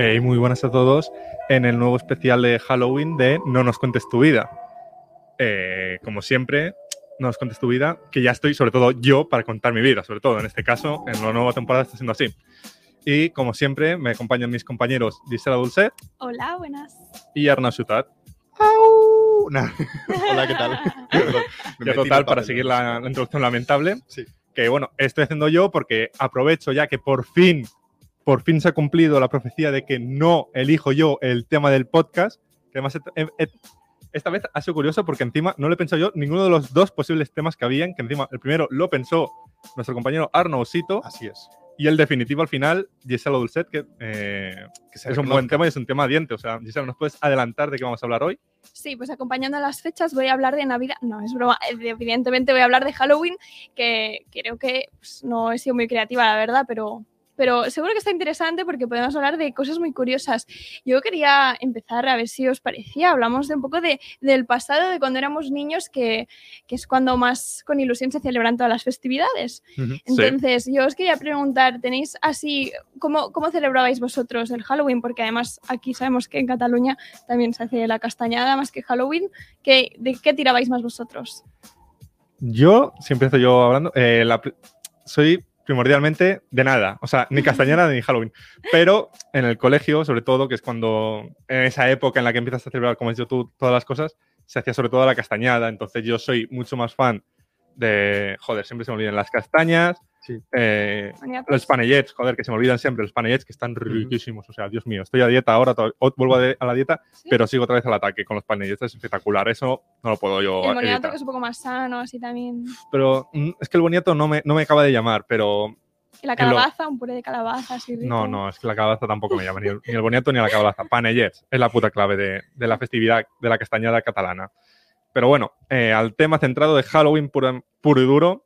Hey, muy buenas a todos en el nuevo especial de Halloween de No nos cuentes tu vida. Eh, como siempre, No nos cuentes tu vida, que ya estoy, sobre todo yo, para contar mi vida, sobre todo en este caso, en la nueva temporada está siendo así. Y como siempre, me acompañan mis compañeros Gisela Dulce Hola, buenas. y Arnau Ciutat. Nah. Hola, ¿qué tal? Ya total, para seguir la, la introducción lamentable, Sí. que bueno, estoy haciendo yo porque aprovecho ya que por fin, por fin se ha cumplido la profecía de que no elijo yo el tema del podcast, que además esta vez ha sido curioso porque encima no le he pensado yo ninguno de los dos posibles temas que habían, que encima el primero lo pensó nuestro compañero Arno Osito Así es. y el definitivo al final, Gisela Dulcet, que, eh, Que es un buen tema y es un tema diente. O sea, Gisela, ¿nos puedes adelantar de qué vamos a hablar hoy? Sí, pues acompañando a las fechas voy a hablar de Navidad. No, es broma. eh, Evidentemente voy a hablar de Halloween, que creo que pues, no he sido muy creativa, la verdad, pero, pero seguro que está interesante porque podemos hablar de cosas muy curiosas. Yo quería empezar a ver si os parecía. Hablamos de un poco de, del pasado, de cuando éramos niños, que, que es cuando más con ilusión se celebran todas las festividades. Entonces, yo os quería preguntar, ¿tenéis así, cómo, cómo celebrabais vosotros el Halloween? Porque además aquí sabemos que en Cataluña también se hace la castañada más que Halloween. ¿Qué, ¿De qué tirabais más vosotros? Yo, si empiezo yo hablando, eh, la soy primordialmente de nada, o sea, ni castañera ni Halloween, pero en el colegio, sobre todo, que es cuando, en esa época en la que empiezas a celebrar, como has dicho tú, todas las cosas, se hacía sobre todo la castañada, entonces yo soy mucho más fan de, joder, siempre se me olvidan las castañas, Sí. eh, los panellets, joder, que se me olvidan siempre, los panellets que están riquísimos, o sea, Dios mío, estoy a dieta ahora, vuelvo a, la dieta, Sí. pero sigo otra vez al ataque con los panellets, es espectacular, eso no lo puedo yo el evitar que es un poco más sano, así también. pero mm, es que el boniato no me, no me acaba de llamar, pero Y la lo- calabaza, un puré de calabaza, así rico. no, no, es que la calabaza tampoco me llama, ni el, ni el boniato ni la calabaza. Panellets es la puta clave de, de la festividad de la castañada catalana. Pero bueno, eh, al tema centrado de Halloween puro, puro y duro,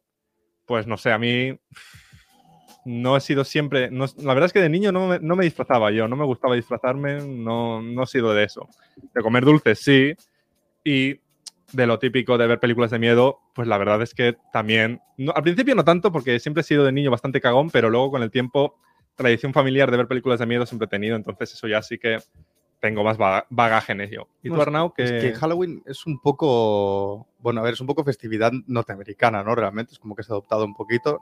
pues no sé, a mí no he sido siempre, no- la verdad es que de niño no me, no me disfrazaba yo, no me gustaba disfrazarme, no, no he sido de eso. De comer dulces sí, y de lo típico de ver películas de miedo, pues la verdad es que también, al principio no tanto porque siempre he sido de niño bastante cagón, pero luego con el tiempo, tradición familiar de ver películas de miedo siempre he tenido, entonces eso ya sí que tengo más baga- bagaje en ello. ¿Y tú, es- Arnau? Que... Es que Halloween es un poco, bueno, a ver, es un poco festividad norteamericana, ¿no? Realmente es como que se ha adoptado un poquito.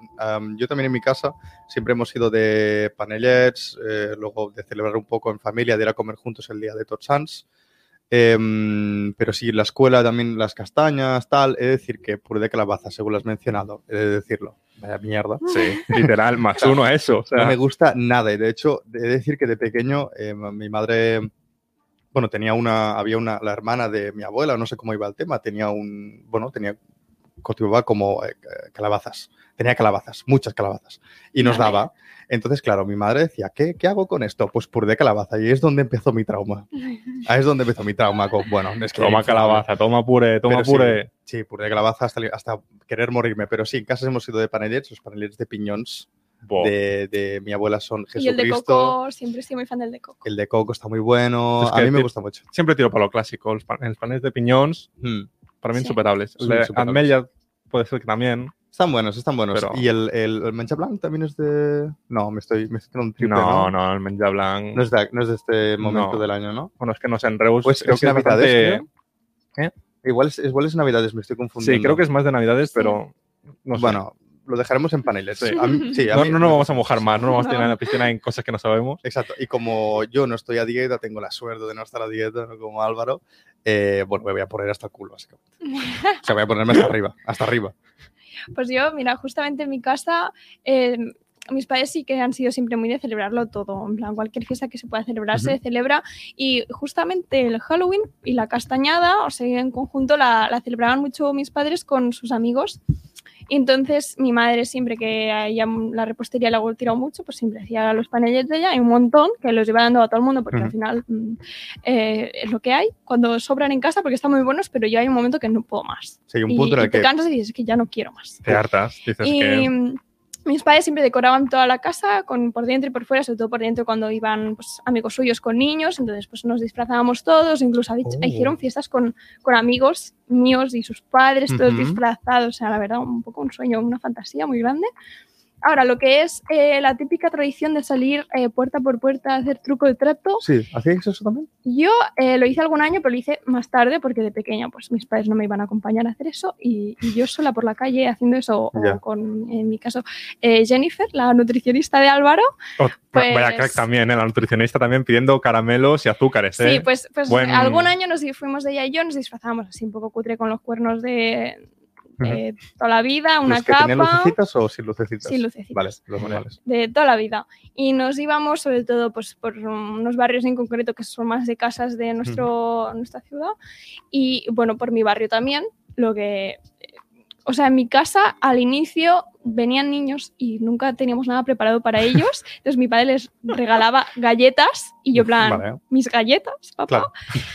Yo también en mi casa siempre hemos sido de panellets, eh, luego de celebrar un poco en familia, de ir a comer juntos el día de Tots. Em, pero sí, la escuela también las castañas, tal. He de decir que puré de calabaza, según lo has mencionado, he de decirlo. Vaya mierda. Sí, literal, más uno a eso. O sea, No me gusta nada. Y de hecho, he de decir que de pequeño eh, mi madre, bueno, tenía una, había una, la hermana de mi abuela, no sé cómo iba el tema, tenía un, bueno, tenía, cultivaba como eh, calabazas. Tenía calabazas, muchas calabazas. Y nos Vale. daba. Entonces, claro, mi madre decía, ¿qué, ¿qué hago con esto? Pues puré de calabaza. Y es donde empezó mi trauma. Ahí es donde empezó mi trauma. Con, bueno, es que toma calabaza, toma puré, toma Pero sí, puré. Sí, puré de calabaza hasta, hasta querer morirme. Pero sí, en casa hemos sido de panellets, los panellets de piñones. De, de mi abuela son Y el de Jesucristo. coco, siempre estoy muy fan del de coco. El de coco está muy bueno. Es a mí me gusta mucho. Siempre tiro para lo clásico. Los, pan- los panes de piñones, Mm. para mí Sí. insuperables. Amelia puede ser que también. Están buenos, están buenos. Pero- Y el, el, el Mancha Blanc también es de. No, me estoy, me estoy un triple. No, No, no, el menja blanc. No es, de, no es de este momento No. del año, ¿no? Bueno, es que no sé, en Reus Pues creo es que es Navidades, bastante- Igual es, igual es Navidades, me estoy confundiendo. Sí, creo que es más de Navidades, pero no sé. Bueno, lo dejaremos en paneles. Sí. A mí- sí, a no, mí- no nos vamos a mojar más, no nos vamos a tirar en la piscina en cosas que no sabemos. Exacto. Y como yo no estoy a dieta, tengo la suerte de no estar a dieta, no como Álvaro, eh, bueno, me voy a poner hasta el culo, básicamente. O sea, voy a ponerme hasta arriba, hasta arriba. Pues yo, mira, justamente en mi casa, eh, mis padres sí que han sido siempre muy de celebrarlo todo. En plan, cualquier fiesta que se pueda celebrar se Ujú. celebra. Y justamente el Halloween y la castañada, o sea, en conjunto la, la celebraban mucho mis padres con sus amigos. Y entonces mi madre siempre que a ella la repostería le ha tirado mucho, pues siempre hacía los panellets de ella y un montón que los iba dando a todo el mundo porque al final mm, eh, es lo que hay cuando sobran en casa porque están muy buenos, pero yo hay un momento que no puedo más. Sí, un y, punto en y el te que cansas y dices que ya no quiero más. Te hartas. Dices Y que. Mis padres siempre decoraban toda la casa con, por dentro y por fuera, sobre todo por dentro cuando iban pues, amigos suyos con niños, entonces pues nos disfrazábamos todos, incluso Oh. hicieron fiestas con, con amigos míos y sus padres, todos disfrazados, o sea, la verdad, un poco un sueño, una fantasía muy grande. Ahora, lo que es eh, la típica tradición de salir eh, puerta por puerta a hacer truco de trato, Sí, ¿hacíais eso también? yo eh, lo hice algún año, pero lo hice más tarde porque de pequeña pues mis padres no me iban a acompañar a hacer eso y, y yo sola por la calle haciendo eso o con, en mi caso, Jennifer, la nutricionista de Álvaro. Oh, pues- Vaya crack también, ¿eh? la nutricionista también pidiendo caramelos y azúcares. ¿eh? Sí, pues, pues Buen- algún año nos fuimos de ella y yo, nos disfrazamos así un poco cutre con los cuernos de, de toda la vida, una ¿Los que tenían capa. lucecitas o sin lucecitas? Sin lucecitas. Vale, los Vale. normales. de toda la vida. Y nos íbamos sobre todo pues, por unos barrios en concreto que son más de casas de nuestro, nuestra ciudad. Y bueno, por mi barrio también. Lo que. O sea, en mi casa al inicio venían niños y nunca teníamos nada preparado para ellos. Entonces mi padre les regalaba galletas y yo, plan, Vale. mis galletas, papá. Claro.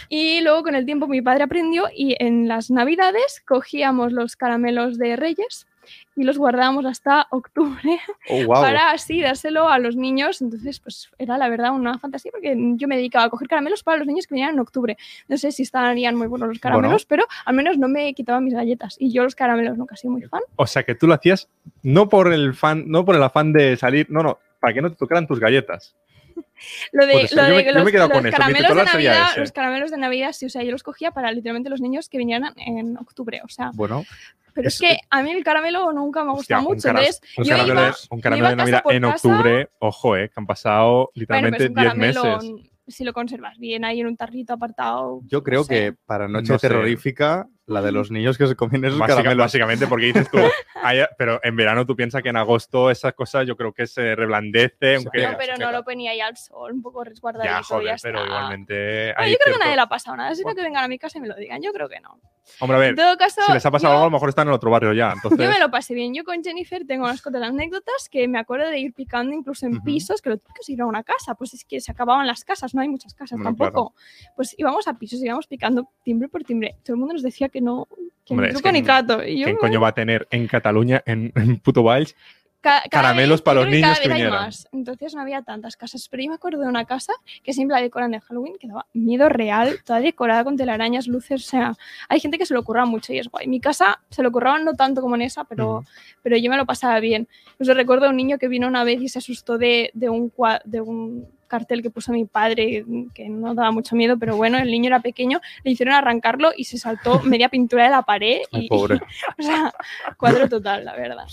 Y luego con el tiempo mi padre aprendió y en las navidades cogíamos los caramelos de Reyes y los guardábamos hasta octubre Oh, wow. para así dárselo a los niños. Entonces, pues era la verdad una fantasía porque yo me dedicaba a coger caramelos para los niños que venían en octubre. No sé si estarían muy buenos los caramelos, pero al menos no me quitaba mis galletas. Y yo los caramelos nunca he sido muy fan. O sea que tú lo hacías no por el fan, no por el afán de salir, no, no, para que no te tocaran tus galletas. Lo de, lo de me- los, caramelos de Navidad, los caramelos de Navidad, sí, o sea, yo los cogía para literalmente los niños que vinieran en octubre, o sea, Bueno, pero es, Es- que a mí el caramelo nunca me ha Hostia, gustado un mucho, cara- entonces un yo caramelo, iba, de, un caramelo de Navidad en casa. octubre, ojo, eh, que han pasado bueno, literalmente pero es un 10 caramelo, meses. si lo conservas bien ahí en un tarrito apartado. yo creo no sé. que para Noche No sé. Terrorífica, la de los niños que se comen esos Básica- caramelos. básicamente porque dices tú, "Ay, pero en verano tú piensas que en agosto esas cosas yo creo que se reblandece. aunque, pega, No, pero no lo ponía ahí al sol, un poco resguardadito. ya, joder, ya pero está. igualmente. Hay yo creo que cierto- nadie le ha pasado nada, sino que vengan a mi casa y me lo digan. Yo creo que no. Hombre, a ver, En todo caso, si les ha pasado yo, algo, a lo mejor están en otro barrio ya. Entonces, yo me lo pasé bien. Yo con Jennifer tengo unas cuantas anécdotas que me acuerdo de ir picando incluso en Ujú. pisos, que lo típico es ir a una casa, pues es que se acababan las casas, no hay muchas casas Bueno, tampoco. Pues íbamos a pisos, íbamos picando timbre por timbre. Todo el mundo nos decía que no, que Hombre, es que ni trato. Y yo, ¿quién coño va a tener en Cataluña, en, en puto Valls, Ca- caramelos vez- para los niños que vinieran? más. Entonces no había tantas casas. Pero yo me acuerdo de una casa que siempre la decoran de Halloween, que daba miedo real, toda decorada con telarañas, luces. O sea, hay gente que se lo ocurra mucho y es guay. Mi casa se lo curraban no tanto como en esa, pero, pero yo me lo pasaba bien. Pues recuerdo a un niño que vino una vez y se asustó de, de un, de un cartel que puso mi padre, que no daba mucho miedo, pero bueno, el niño era pequeño, le hicieron arrancarlo y se saltó media pintura de la pared. Ay, Y, pobre. o sea, cuadro total, la verdad.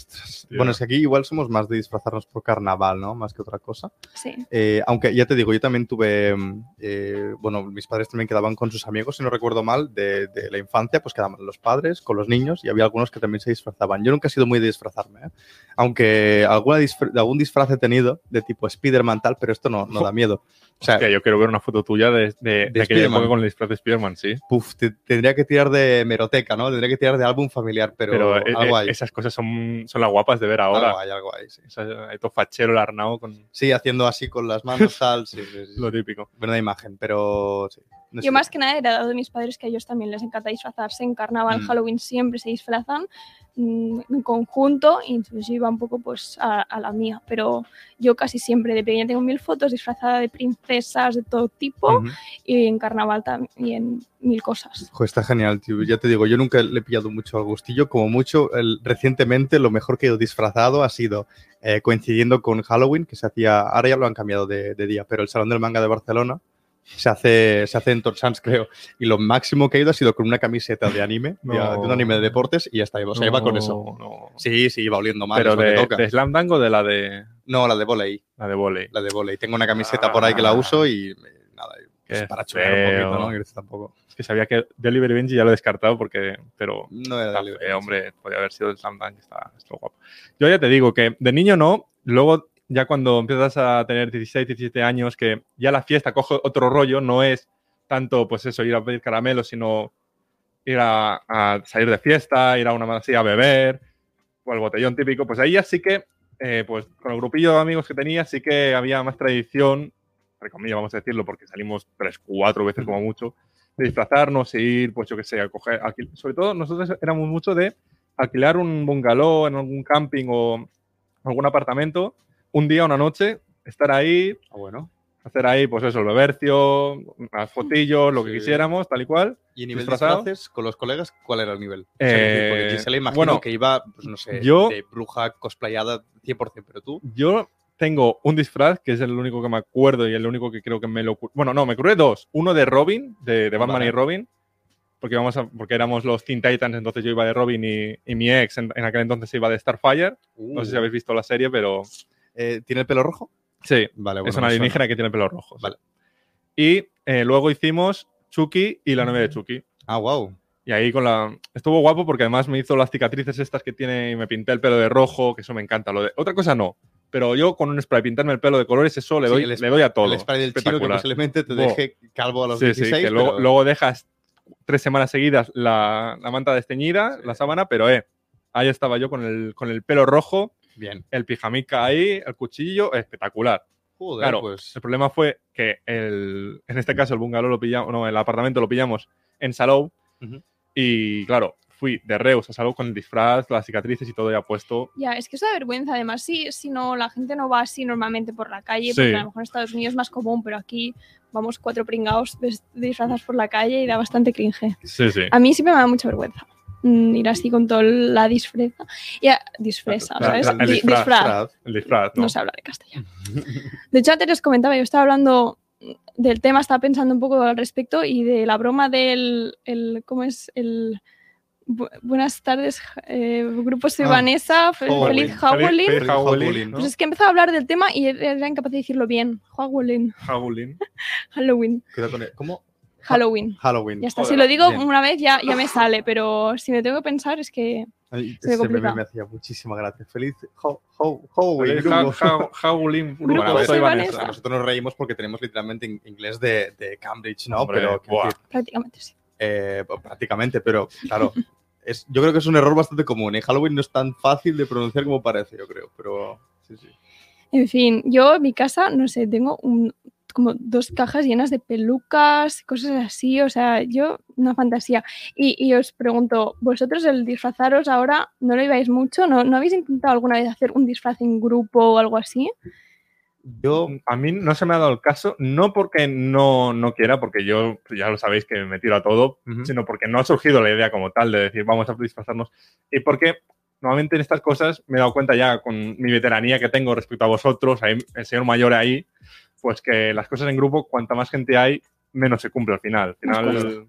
Bueno, es que aquí igual somos más de disfrazarnos por carnaval, ¿no? Más que otra cosa. Sí. Eh, aunque ya te digo, yo también tuve, mm, eh, bueno, mis padres también quedaban con sus amigos, si no recuerdo mal, de, de la infancia, pues quedaban los padres con los niños y había algunos que también se disfrazaban. Yo nunca he sido muy de disfrazarme, ¿eh? aunque alguna disfra- algún disfraz he tenido de tipo Spider-Man tal, pero esto no, no da miedo. O sea, Hostia, yo quiero ver una foto tuya de, de, de época con el disfraz de Spiderman, sí. puf, te- tendría que tirar de meroteca, ¿no? Tendría que tirar de álbum familiar, pero, Pero, eh, algo eh, hay. esas cosas son, son las guapas de ver ahora. Algo hay, algo hay, sí. Todo fachero, el Arnau con Sí, haciendo así con las manos, tal, sí, sí, sí. lo típico. Buena imagen, pero sí. No Yo sé. más que nada he heredado de mis padres que a ellos también les encanta disfrazarse. En carnaval, Mm. Halloween siempre se disfrazan mm, en conjunto iba un poco pues a, a la mía. Pero yo casi siempre de pequeña tengo mil fotos disfrazada de princesas de todo tipo y en carnaval también mil cosas. Está genial, tío. Ya te digo, yo nunca le he pillado mucho al gustillo. Como mucho, el- recientemente lo mejor que he ido disfrazado ha sido eh, coincidiendo con Halloween, que se hacía, ahora ya lo han cambiado de, de día, pero el Salón del Manga de Barcelona se hace, se hace en Torsans, creo. Y lo máximo que he ido ha sido con una camiseta de anime, de- No. de, un anime de deportes, y ya está, o sea, iba con eso. No. Sí, sí, iba oliendo mal, Pero de, toca. de Slam Dunk o de la de No, la de volei, la de volei. la de volei. Tengo una camiseta por ahí que la uso y nada, es para chulear un poquito, ¿no? Que tampoco. Es que sabía que Delivery Benji ya lo he descartado porque, pero No era está de feo, hombre, podría haber sido el Slam Dunk, está, está guapo. Yo ya te digo que de niño no, luego ya cuando empiezas a tener 16, 17 años, que ya la fiesta coge otro rollo, no es tanto, pues eso, ir a pedir caramelos, sino ir a, salir de fiesta, ir a una así a beber. o el botellón típico, pues ahí ya sí que, eh, pues con el grupillo de amigos que tenía, sí que había más tradición, entre comillas, vamos a decirlo, porque salimos tres, cuatro veces como mucho, de disfrazarnos e ir, pues yo qué sé, a coger, alquil- sobre todo nosotros éramos mucho de alquilar un bungalow en algún camping o algún apartamento, un día, una noche, estar ahí, Ah, bueno. hacer ahí, pues eso, el bebercio, unas fotillos, lo que Sí. quisiéramos, tal y cual. Y a nivel Disfrazado. de disfraces, con los colegas, ¿cuál era el nivel? Eh, O sea, porque Gisela imagino bueno, que iba, pues no sé, yo- de bruja cosplayada 100%, pero tú. Yo tengo un disfraz que es el único que me acuerdo y el único que creo que me lo... Bueno, no, me ocurrió dos. Uno de Robin, de, de Batman Vale. y Robin, porque, íbamos a- porque éramos los Teen Titans, entonces yo iba de Robin y, y mi ex en, en aquel entonces iba de Starfire. No sé si Uh. habéis visto la serie, pero Eh, ¿Tiene el pelo rojo? sí, Vale, es bueno, una me alienígena que tiene el pelo rojo. sí. Vale. Y eh, luego hicimos Chucky y la novia de Chucky. Ah, wow. Y ahí con la... Estuvo guapo porque además me hizo las cicatrices estas que tiene y me pinté el pelo de rojo, que eso me encanta. Lo de... Otra cosa no, pero yo con un spray pintarme el pelo de colores, eso le Sí, doy, el le doy a todo. El spray del chino que posiblemente te deje calvo a los Sí, 16, sí, que luego, pero- luego dejas tres semanas seguidas la, la manta desteñida, Sí. la sábana, pero eh, ahí estaba yo con el, con el pelo rojo, Bien. el pijamica ahí, el cuchillo, espectacular. Joder, Claro, pues... El problema fue que el, en este caso el bungalow lo pillamos, no, el apartamento lo pillamos en Salou y claro, fui de Reus a Salou con el disfraz, las cicatrices y todo ya puesto. Ya, es que eso da vergüenza. Además, sí, si no, la gente no va así normalmente por la calle, Sí. porque a lo mejor en Estados Unidos es más común, pero aquí vamos cuatro pringados disfrazados por la calle y da bastante cringe. Sí, sí. A mí siempre me da mucha vergüenza ir así con toda la disfreza. Ya, disfresa, La- ¿sabes? la- el Di- disfraz, disfraz. El disfraz, ¿no? No se habla de castellano. De hecho, antes les comentaba, yo estaba hablando del tema, estaba pensando un poco al respecto y de la broma del, el, ¿cómo es? El, bu- buenas tardes, eh, grupo soy Ah, Vanessa, feliz Howling. Feliz Howling, Howling, ¿no? Pues es que empezaba a hablar del tema y era incapaz de decirlo bien. Howling, Howling. Halloween, Cuidado con el- ¿Cómo? Halloween. Halloween. Ya está, Joder, si lo digo bien. una vez ya, ya me sale, pero si me tengo que pensar es que Ay, Se me ese meme complica. me hacía muchísima gracia. Feliz Halloween. Feliz grupo. Ha- Ha- Howling. Grupo Bueno, a ver, soy Vanessa. Vanessa. Nosotros nos reímos porque tenemos literalmente in- inglés de, de Cambridge, ¿no? Hombre, pero prácticamente sí. eh, prácticamente, pero claro, es, yo creo que es un error bastante común. En Halloween no es tan fácil de pronunciar como parece, yo creo, pero sí, sí. En fin, yo en mi casa, no sé, tengo un- como dos cajas llenas de pelucas, cosas así, o sea, yo una fantasía. Y, y os pregunto, ¿vosotros el disfrazaros ahora no lo ibais mucho? ¿No, ¿No habéis intentado alguna vez hacer un disfraz en grupo o algo así? Yo, A mí no se me ha dado el caso, no porque no, no quiera, porque yo ya lo sabéis que me tiro a todo, Ujú. sino porque no ha surgido la idea como tal de decir vamos a disfrazarnos. Y porque normalmente en estas cosas me he dado cuenta ya con mi veteranía que tengo respecto a vosotros, ahí, el señor mayor ahí, pues que las cosas en grupo, cuanta más gente hay, menos se cumple al final. Al final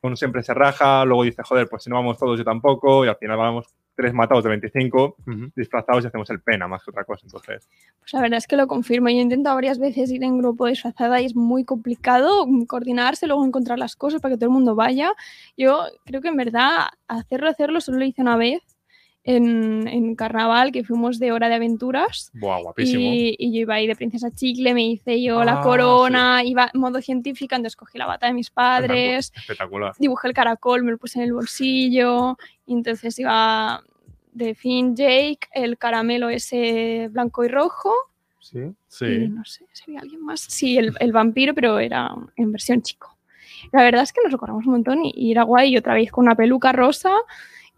uno siempre se raja, luego dice, joder, pues si no vamos todos yo tampoco, y al final vamos tres matados de 25 Ujú. disfrazados y hacemos el pena más que otra cosa. Entonces, Pues la verdad es que lo confirmo. Yo he intentado varias veces ir en grupo disfrazada y es muy complicado coordinarse, luego encontrar las cosas para que todo el mundo vaya. Yo creo que en verdad hacerlo, hacerlo, solo lo hice una vez en, en carnaval, que fuimos de hora de aventuras. buah, guapísimo. Y, y yo iba ahí de princesa chicle, me hice yo la Ah, corona, iba en modo científica, entonces cogí la bata de mis padres, Espectacular. dibujé el caracol, me lo puse en el bolsillo, y entonces iba de Finn Jake, el caramelo ese blanco y rojo, sí. y Sí. no sé había alguien más. Sí, el, el vampiro, pero era en versión chico. La verdad es que nos recordamos un montón y, y era guay, y otra vez con una peluca rosa.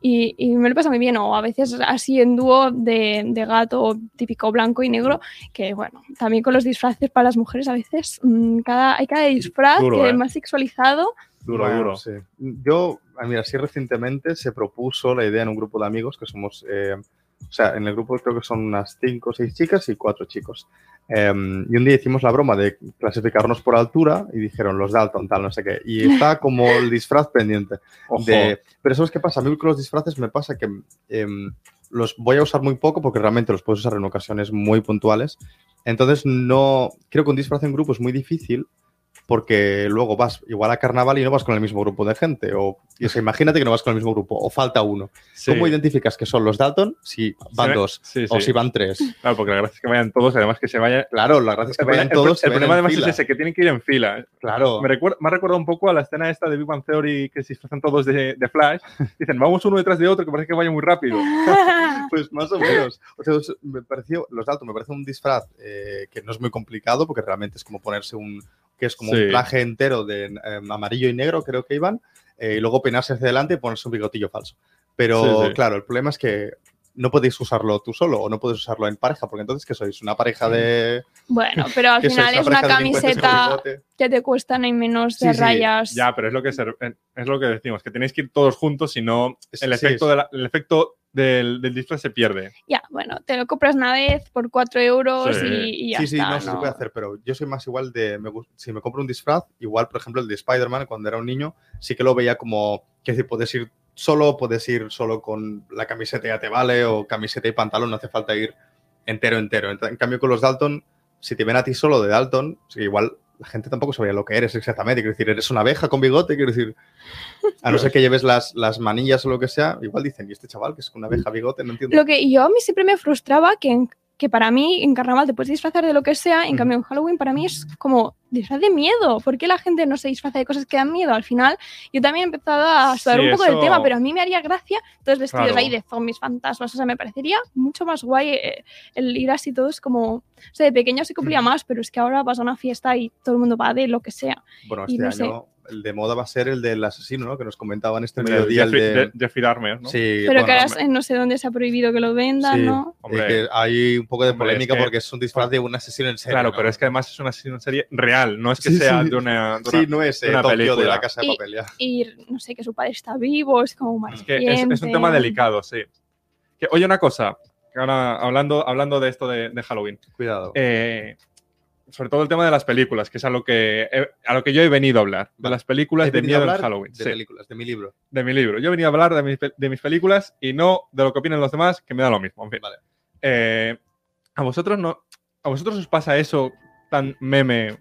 Y, y me lo pasa muy bien, o a veces así en dúo de, de gato típico blanco y negro, que bueno, también con los disfraces para las mujeres a veces mm, cada, hay cada disfraz Duro, que ¿eh? es más sexualizado. Duro, Bueno, duro. sí. Yo, ah, mira, sí recientemente se propuso la idea en un grupo de amigos que somos, eh, o sea, en el grupo creo que son unas cinco o seis chicas y cuatro chicos. Em, y un día hicimos la broma de clasificarnos por altura y dijeron los Dalton, tal, no sé qué. Y está como el disfraz pendiente. Ojo. De, pero ¿sabes qué pasa? A mí con los disfraces me pasa que em, los voy a usar muy poco porque realmente los puedo usar en ocasiones muy puntuales. Entonces, no. Creo que un disfraz en grupo es muy difícil porque luego vas igual a carnaval y no vas con el mismo grupo de gente. O, y, o sea, imagínate que no vas con el mismo grupo, o falta uno. Sí. ¿Cómo identificas que son los Dalton si van Sí, dos sí, o si van tres? Claro, porque la gracia es que vayan todos, además que se vaya. Claro, la gracia es que vayan todos. el vayan problema además fila. es ese, que tienen que ir en fila. Claro. Me, recuerda, me ha recordado un poco a la escena esta de Big Bang Theory que se disfrazan todos de, de Flash. Dicen, vamos uno detrás de otro que parece que vaya muy rápido. Pues más o menos. O sea, me pareció, los Dalton me parece un disfraz eh, que no es muy complicado porque realmente es como ponerse un, que es como Sí. un traje entero de eh, amarillo y negro, creo que iban, eh, y luego peinarse hacia adelante y ponerse un bigotillo falso. Pero Sí, sí. claro, el problema es que no podéis usarlo tú solo o no puedes usarlo en pareja, porque entonces, ¿qué sois? ¿Una pareja de...? Bueno, pero al final es una camiseta que te cuesta ni menos de Sí, sí, rayas. Ya, pero es lo que, es lo que decimos, que tenéis que ir todos juntos, si no, el Sí, efecto, sí. de la- el efecto del, del disfraz se pierde. Ya, bueno, te lo compras una vez por 4 euros Sí. y, y ya sí, sí, está. no, sí se ¿no? puede hacer, pero yo soy más igual de. me si me compro un disfraz, igual, por ejemplo, el de Spider-Man, cuando era un niño, sí que lo veía como. Que decir, puedes ir solo, puedes ir solo con la camiseta ya te vale, o camiseta y pantalón, no hace falta ir entero, entero. En, cambio, con los Dalton, si te ven a ti solo de Dalton, igual la gente tampoco sabría lo que eres exactamente. Quiero decir, eres una abeja con bigote, quiero decir. A no ser que lleves las, las manillas o lo que sea, igual dicen, ¿y este chaval que es una abeja bigote? No entiendo. Lo que yo a mí siempre me frustraba que, en- que para mí en carnaval te puedes disfrazar de lo que sea, en cambio en Halloween para mí es como disfraz de miedo. ¿Por qué la gente no se disfraza de cosas que dan miedo? Al final yo también he empezado a Sí, un poco del eso- tema, pero a mí me haría gracia todos vestidos Claro. ahí de zombies, fantasmas. O sea, me parecería mucho más guay eh, el ir así todos como... O sea, de pequeño se cumplía más, pero es que ahora vas a una fiesta y todo el mundo va de lo que sea. Bueno, y este no sé. El de moda va a ser el del asesino, ¿no? Que nos comentaban este El de mediodía, el Jeffrey, de... de- Jeffrey Dahmer, ¿no? Sí, Pero bueno, que ahora hombre, no sé dónde se ha prohibido que lo vendan, sí. ¿no? Hombre. que hay un poco de Hombre, polémica es que- porque es un disfraz de un asesino en serie. Claro, ¿no? pero es que además es una, una serie real, no es que Sí, sea sí. de una... de Sí, una- no es eh, una Tokio de película. la casa de Y- papel, ya. Y no sé, que su padre está vivo, es como Es que es, es un tema delicado, sí. Que, oye, una cosa, ahora hablando, hablando de esto de, de Halloween, Cuidado. eh, sobre todo el tema de las películas, que es a lo que, he- a lo que yo he venido a hablar, de las películas de miedo en Halloween. De sí, películas, de mi libro. de mi libro. Yo he venido a hablar de mis, de mis películas y no de lo que opinan los demás, que me da lo mismo. En fin. Vale. Eh, a vosotros no. ¿A vosotros os pasa eso tan meme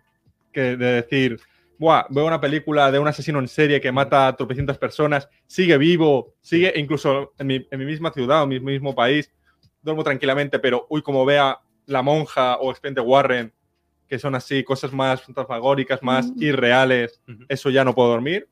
que de decir, Buah, veo una película de un asesino en serie que mata a tropecientas personas, sigue vivo, sigue incluso en mi, en mi misma ciudad o mi mismo país, duermo tranquilamente, pero uy, como vea La Monja o Expediente Warren, que son así cosas más fantasmagóricas, más Mm. irreales, eso ya no puedo dormir.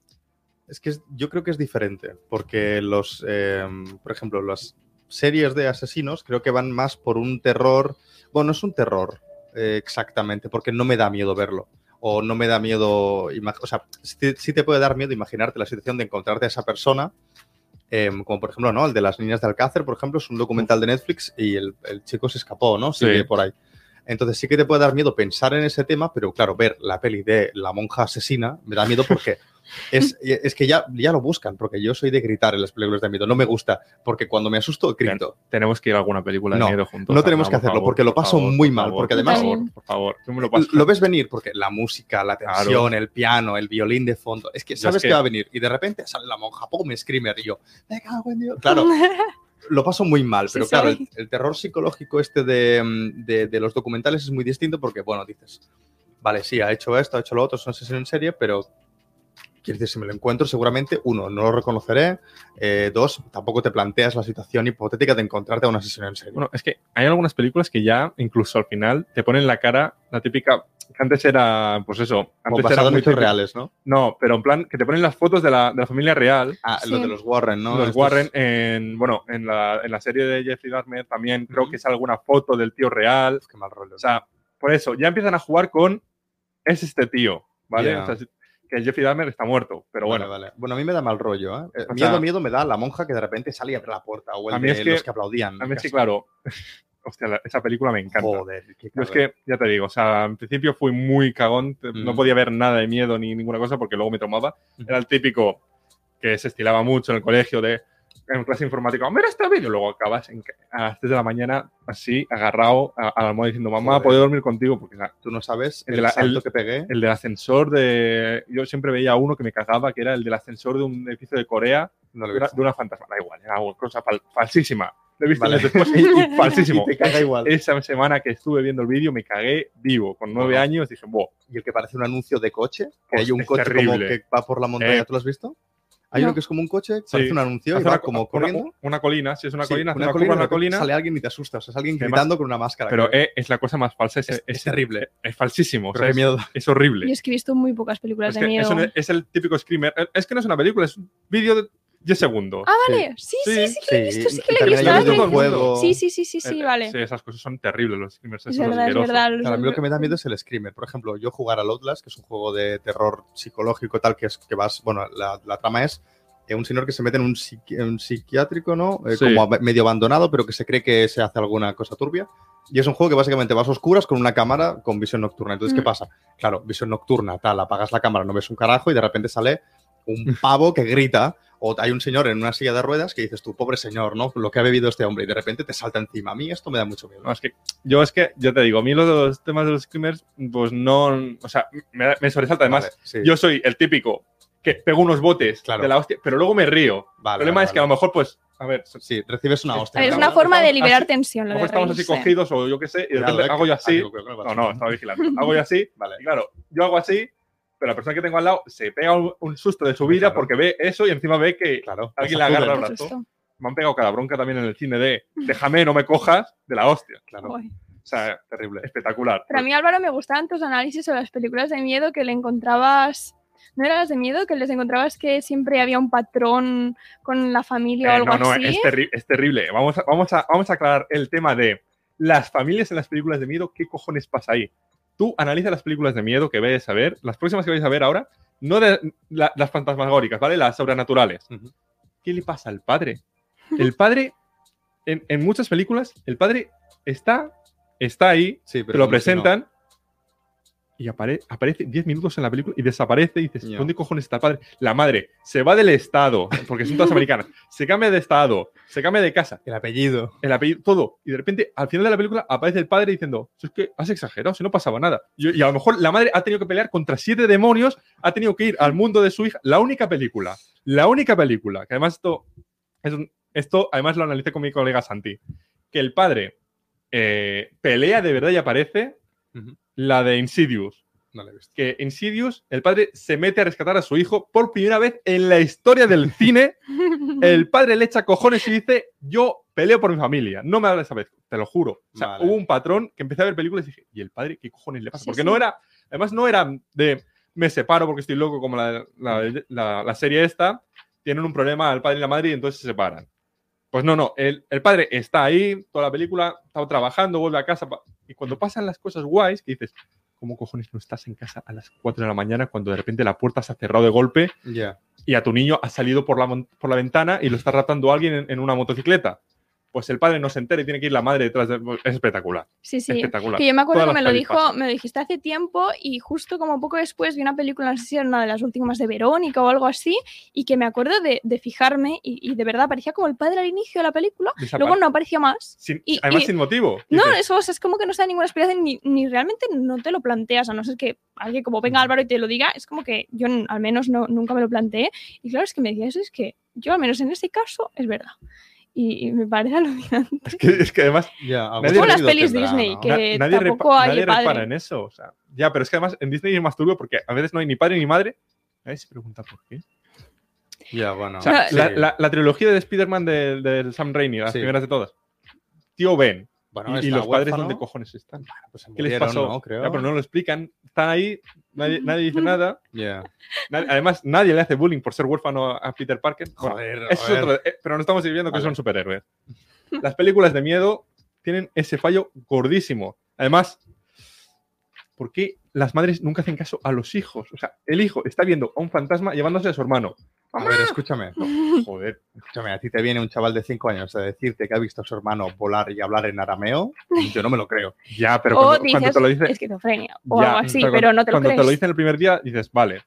Es que es- yo creo que es diferente, porque los, eh, por ejemplo, las series de asesinos creo que van más por un terror, bueno, no es un terror eh, exactamente, porque no me da miedo verlo, o no me da miedo, o sea, sí te, sí te puede dar miedo imaginarte la situación de encontrarte a esa persona, eh, como por ejemplo, ¿no? El de las niñas de Alcácer, por ejemplo, es un documental de Netflix y el, el chico se escapó, ¿no? Sigue Sí. por ahí. Entonces sí que te puede dar miedo pensar en ese tema, pero claro, ver la peli de la monja asesina me da miedo porque es, es que ya, ya lo buscan, porque yo soy de gritar en las películas de miedo. No me gusta, porque cuando me asusto, grito. Tenemos que ir a alguna película No, de miedo juntos. no tenemos que por hacerlo, favor, porque lo por paso favor, muy por mal, favor, porque por además- favor, por favor, tú me lo pasas. Lo ves venir porque la música, la Claro. tensión, el piano, el violín de fondo, es que sabes es que... que- va a venir y de repente sale la monja, pongo mi screamer y yo, me cago en Dios. Claro, lo paso muy mal, Sí, pero claro, el, el terror psicológico este de, mm, de- de los documentales es muy distinto porque, bueno, dices, vale, sí, ha hecho esto, ha hecho lo otro, es una sesión en serie, pero quiero decir, si me lo encuentro, seguramente, uno, no lo reconoceré, eh, dos, tampoco te planteas la situación hipotética de encontrarte a una sesión en serie. Bueno, es que hay algunas películas que ya, incluso al final, te ponen la cara, la típica, que antes era, pues eso, Como antes era basado en muy hechos reales, ¿no? No, pero en plan, que te ponen las fotos de la, de la familia real, Ah, Sí. lo de los Warren, ¿no? los Estos- Warren, en, bueno, en la, en la serie de Jeffrey Dahmer también creo Ujú. que es alguna foto del tío real, Qué mal rollo. o sea, por eso, ya empiezan a jugar con, es este tío, ¿vale? O sea, que Jeffrey Dahmer está muerto, pero bueno, Vale, vale. Bueno, a mí me da mal rollo, ¿eh? Eh, O miedo, sea- miedo me da la monja que de repente sale y abre la puerta o el A mí de es que- los que aplaudían. a mí es que, claro, hostia, esa película me encanta. Joder, qué Yo es que, ya te digo, o sea, en principio fui muy cagón, no Mm. podía ver nada de miedo ni ninguna cosa porque luego me. Ujú. Era el típico que se estilaba mucho en el colegio de, en clase informática, mira este vídeo, luego acabas en a las 3 de la mañana así, agarrado a, a la almohada diciendo, mamá, Joder. ¿puedo dormir contigo? Porque Tú no sabes El el, de la- salto el- que pegué. el del ascensor de... Yo siempre veía uno que me cagaba, que era el del ascensor de un edificio de Corea, No lo de una, visto. de una fantasma. Da igual, era una cosa fal- falsísima. lo he visto Vale. después y, y falsísimo. Y te caga igual. Esa semana que estuve viendo el vídeo me cagué vivo. Con nueve años dije, wow, Y el que parece un anuncio de coche, que hay un coche como que va por la montaña, Eh, ¿tú lo has visto? Hay no. uno que es como un coche, parece Sí. un anuncio y hace va una, como una- corriendo. una colina, si es una Sí, colina, hace una una, colina, curva colina. sale alguien y te asusta. O sea, es alguien además- gritando con una máscara. Pero creo. eh, es la cosa más falsa. Es, Es- es- es terrible. Es falsísimo. o sea, es, miedo. es horrible. Yo es que he visto muy pocas películas Es, de miedo. es, un- es el típico screamer. Es que no es una película, es un vídeo de 10 segundos. Ah, vale. Sí, sí, Sí, sí, que lo he visto, sí que lo he visto. Sí, sí, sí, sí, sí, Eh, vale. Sí, esas cosas son terribles, los screamers. Es verdad, es verdad. Claro, a mí lo que me da miedo es el screamer. Por ejemplo, yo jugar al Outlast, que es un juego de terror psicológico tal, que es que vas, bueno, la, la trama es eh, un señor que se mete en un, psiqui- un psiquiátrico, ¿no? Eh, Sí. Como medio abandonado, pero que se cree que se hace alguna cosa turbia. Y es un juego que básicamente vas a oscuras con una cámara con visión nocturna. Entonces, ¿qué Mm. pasa? Claro, visión nocturna, tal, apagas la cámara, no ves un carajo y de repente sale un pavo que grita. O hay un señor en una silla de ruedas que dices tú, pobre señor, ¿no? Lo que ha bebido este hombre. Y de repente te salta encima. A mí esto me da mucho miedo. No, es que yo es que, yo te digo, a mí los, los temas de los screamers, pues no, o sea, me, me sobresalta. Además, Vale, sí. yo soy el típico que pego unos botes Claro. de la hostia, pero luego me río. Vale, el problema vale, es que a lo mejor, pues, a ver, a Sí, recibes una hostia. Es una forma de liberar así- tensión. lo de estamos así cogidos o yo qué sé, y de repente hago yo que- así. Ah, digo, No, no, estaba vigilando. Hago yo así, Vale. y claro, yo hago así, pero la persona que tengo al lado se pega un, un susto de su vida claro. porque ve eso y encima ve que Claro. alguien le agarra el brazo. me han pegado cada bronca también en el cine de déjame, no me cojas, de la hostia. Claro. O sea, Terrible. espectacular. Pero a mí, Álvaro, me gustaban tus análisis sobre las películas de miedo que le encontrabas. ¿No eran las de miedo? Que les encontrabas que siempre había un patrón con la familia o Eh, algo no, no, así. es, terri- es terrible. Vamos a, vamos, a, vamos a aclarar el tema de las familias en las películas de miedo. ¿Qué cojones pasa ahí? Tú analiza las películas de miedo que vayas a ver, las próximas que vais a ver ahora, no de la- las fantasmagóricas, ¿vale? Las sobrenaturales. Ujú. ¿Qué le pasa al padre? El padre, en, en muchas películas, el padre está, está ahí, Sí, pero te lo presentan y apare- aparece 10 minutos en la película y desaparece y dices. ¿dónde cojones está el padre? La madre se va del estado, porque son todas americanas, se cambia de estado, se cambia de casa, El apellido. el apellido, todo. Y de repente, al final de la película, aparece el padre diciendo, "Si es que has exagerado, si no pasaba nada. Y, y a lo mejor la madre ha tenido que pelear contra siete demonios, ha tenido que ir al mundo de su hija. La única película, la única película, que además esto, es un- esto además lo analicé con mi colega Santi, que el padre eh, pelea de verdad y aparece. La de Insidious. No lo he visto. Que Insidious, el padre se mete a rescatar a su hijo por primera vez en la historia del cine. El padre le echa cojones y dice: Yo peleo por mi familia. No me hables esa vez, te lo juro. O sea, Vale. hubo un patrón que empecé a ver películas y dije: ¿Y el padre qué cojones le pasa? Sí, Porque sí. no era, además, no era de me separo porque estoy loco, como la, la- la- la serie esta. Tienen un problema el padre y la madre y entonces se separan. Pues no, no. El, el padre está ahí, toda la película, está trabajando, vuelve a casa. Y cuando pasan las cosas guays, que dices, ¿cómo cojones no estás en casa a las 4 de la mañana cuando de repente la puerta se ha cerrado de golpe y a tu niño ha salido por la, por la ventana y lo está raptando alguien en, en una motocicleta? Pues el padre no se entera y tiene que ir la madre detrás de... Es espectacular. Sí, sí. Espectacular. Que yo me acuerdo Todas que me lo dijo, me lo dijiste hace tiempo y justo como poco después vi una película, no sé si era una de las últimas de Verónica o algo así, y que me acuerdo de, de fijarme y, y de verdad parecía como el padre al inicio de la película, Desapa- luego no aparecía más. sin- y- además y- sin motivo. No, Dices, eso o sea, es como que no se da ninguna explicación ni, ni realmente no te lo planteas, a no ser que alguien como venga Álvaro y te lo diga, es como que yo al menos no, nunca me lo planteé. Y claro, es que me decía eso, es que yo al menos en ese caso es verdad. Y, y me parece alucinante. es, que, es que además Ya, Nadie- Como las pelis tendrá, Disney, ¿no? que- na- nadie, tampoco repa- hay nadie padre. repara en eso. O sea, ya, pero es que además en Disney es más turbio porque a veces no hay ni padre ni madre. Nadie se pregunta por qué. Ya, bueno. O sea, sí. la, la- la trilogía de Spider-Man de, de Sam Raimi, las Sí. primeras de todas. Tío Ben. Bueno, y, los padres, ¿dónde cojones están? pues ¿Qué les pasó? ¿no? Creo. Ya, pero no lo explican. Están ahí, nadie, nadie dice nada. Además, nadie le hace bullying por ser huérfano a Peter Parker. Bueno, Joder, eso es joder. otro- eh, pero no estamos viendo que son superhéroes. Las películas de miedo tienen ese fallo gordísimo. Además, ¿por qué las madres nunca hacen caso a los hijos? O sea, el hijo está viendo a un fantasma llevándose a su hermano. A ver, escúchame. Joder. Escúchame, a ti te viene un chaval de 5 años a decirte que ha visto a su hermano volar y hablar en arameo. Yo no me lo creo. Ya, pero o cuando, cuando dices te lo dice. esquizofrenia o ya, algo así, cuando- pero no te lo Cuando crees. te lo dicen el primer día, dices, vale.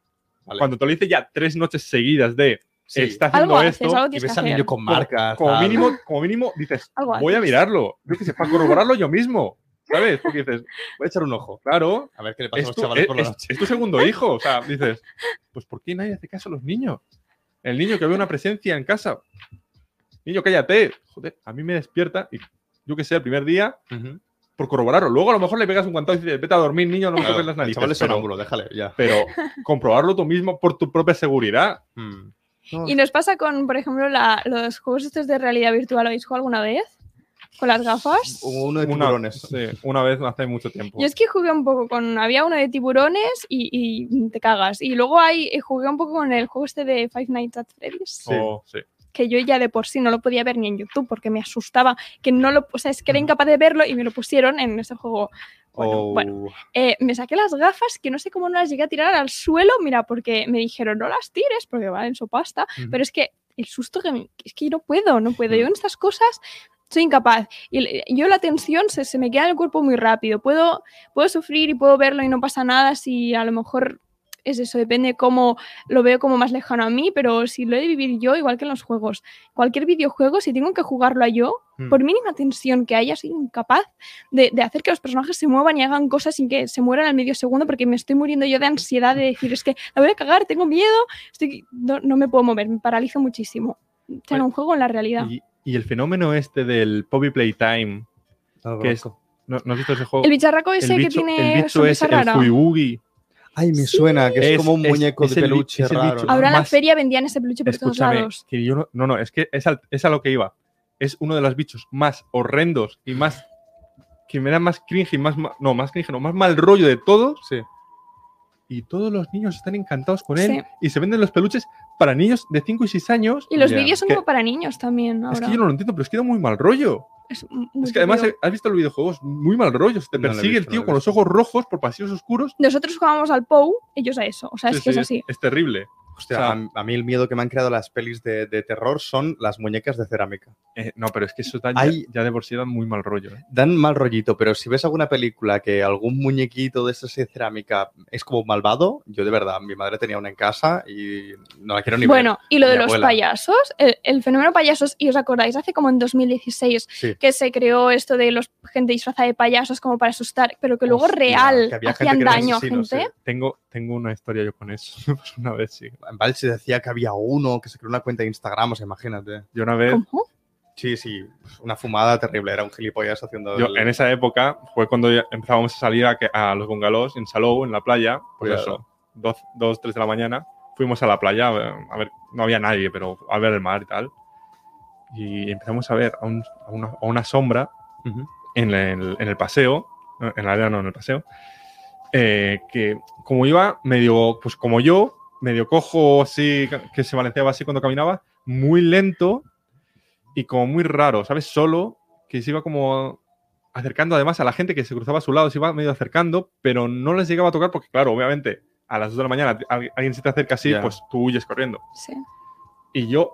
Vale. Cuando te lo dice ya tres noches seguidas de Sí. está haciendo algo esto. haces, algo Y ves que al niño con como- marcas. como mínimo, como mínimo dices, voy a mirarlo. Yo qué sé, para corroborarlo yo mismo. ¿Sabes? Porque dices, Voy a echar un ojo. claro, A ver qué le pasa a los chavales es- por la es- noche. es tu segundo hijo. O sea, dices, pues ¿por qué nadie hace caso a los niños? El niño que ve una presencia en casa. niño, cállate. Joder, a mí me despierta y yo que sé, el primer día, por corroborarlo. Luego a lo mejor le pegas un guantazo y dices, vete a dormir, niño, no me Claro, toques las el narices. es pero, déjale, ya. pero comprobarlo tú mismo por tu propia seguridad. Mm. Y nos pasa con, por ejemplo, la- los juegos estos de realidad virtual. ¿Lo habéis jugado alguna vez? ¿Con las gafas? Uno de Una, tiburones. sí, una vez hace mucho tiempo. Yo es que jugué un poco con. Había uno de tiburones y, y te cagas. Y luego hay, eh, jugué un poco con el juego este de Five Nights at Freddy's. Sí. Oh, sí. Que yo ya de por sí no lo podía ver ni en YouTube porque me asustaba. Que no lo. O sea, es que era incapaz de verlo y me lo pusieron en ese juego. Bueno, Oh, bueno. Eh, me saqué las gafas que no sé cómo no las llegué a tirar al suelo. Mira, porque me dijeron no las tires porque valen su pasta. Pero es que el susto que me- es que yo no puedo, no puedo. Yo en estas cosas soy incapaz. Y el- yo la tensión se, se me queda en el cuerpo muy rápido. Puedo, puedo sufrir y puedo verlo y no pasa nada si a lo mejor es eso, depende cómo lo veo como más lejano a mí, pero si lo he de vivir yo, igual que en los juegos. Cualquier videojuego, si tengo que jugarlo a yo, Mm. por mínima tensión que haya, soy incapaz de, de hacer que los personajes se muevan y hagan cosas sin que se mueran al medio segundo porque me estoy muriendo yo de ansiedad de decir, es que la voy a cagar, tengo miedo, estoy, no, no me puedo mover, me paralizo muchísimo. O sea, un juego en la realidad. Y, y el fenómeno este del Poppy Playtime, que es. ¿no, no has visto ese juego? El bicharraco ese el que tiene el bicho es sonrisa el rara. Huibugi. Ay, me suena, que es, Es- como un muñeco es de peluche es el raro. bicho. ¿no? Ahora en la feria vendían ese peluche por todos Escúchame, lados. que yo no, no, no, es que es, al- es a lo que iba. Es uno de los bichos más horrendos y más. que me da más cringe y más. No, más cringe, no, más mal rollo de todos. Sí. Y todos los niños están encantados con él Sí. y se venden los peluches para niños de 5 y 6 años. Y los vídeos son que- como para niños también ahora. Es que yo no lo entiendo, pero es que da muy mal rollo. Es, muy Es que además, has visto el videojuego, es muy mal rollo. Te No persigue el tío no lo he con los ojos rojos por pasillos oscuros. Nosotros jugábamos al POU, ellos a eso. O sea, es Sí, que es sí, así. Es terrible. Hostia, O sea- a, a mí el miedo que me han creado las pelis de, de terror son las muñecas de cerámica. Eh, no, pero es que eso da ya- Hay- ya, de por sí da muy mal rollo. ¿eh? Dan mal rollito, pero si ves alguna película que algún muñequito de esas de cerámica es como malvado, yo de verdad, mi madre tenía una en casa y no la quiero ni ver. Bueno, y lo de los abuela. payasos, el, el fenómeno payasos, y os acordáis, hace como en 2016 Sí. que se creó esto de los gente disfrazada de payasos como para asustar, pero que luego Hostia, real que hacían daño a gente. sí. Tengo, tengo una historia yo con eso. Pasó una vez, sí. En Val se decía que había uno que se creó una cuenta de Instagram, o sea, imagínate. Yo una vez, ¿Cómo? Sí, sí, una fumada terrible, era un gilipollas haciendo... yo el- en esa época fue cuando empezábamos a salir a, que- a los bungalows en Salou, en la playa, pues Cuidado. eso, dos, dos, tres de la mañana. Fuimos a la playa, a ver, a ver, no había nadie, pero a ver el mar y tal. Y empezamos a ver a, un- a una, a una sombra en el, en el paseo, en la arena no, en el paseo, eh, que como iba medio, pues como yo, medio cojo así, que se balanceaba así cuando caminaba, muy lento y como muy raro, ¿sabes? Solo, que se iba como acercando además a la gente que se cruzaba a su lado, se iba medio acercando, pero no les llegaba a tocar porque, claro, obviamente, a las 2 de la mañana al- alguien se te acerca así, pues tú huyes corriendo. Sí. Y yo,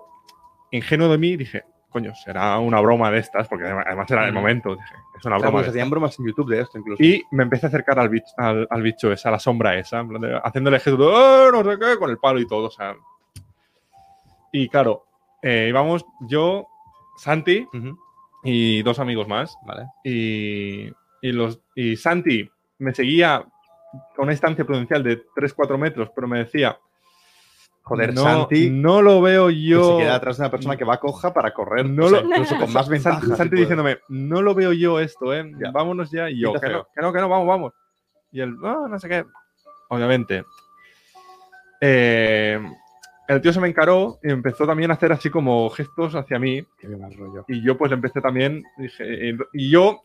ingenuo de mí, dije, coño, será una broma de estas, porque además- era el momento, dije, es una O sea, broma. pues de hacían estas. bromas en YouTube de esto incluso. Y me empecé a acercar al bicho, al, al bicho ese, a la sombra esa, en plan de- haciéndole gesto de, "Eh, no sé qué, con el palo y todo, o sea. Y claro, eh, íbamos yo, Santi y dos amigos más. Vale. Y, y los, y Santi me seguía a una distancia prudencial de 3-4 metros, pero me decía, Joder, no, Santi, no lo veo que yo. se queda atrás de una persona que va coja para correr. No o sea, lo- incluso con más ventaja. Santi, diciéndome, no lo veo yo esto, ¿eh? Ya. Vámonos ya. Y yo, que no, que no, que no, vamos, vamos. Y él, no, no sé qué. Obviamente. Eh, el tío se me encaró y empezó también a hacer así como gestos hacia mí. Qué mal rollo. Y yo pues empecé también, dije, y yo,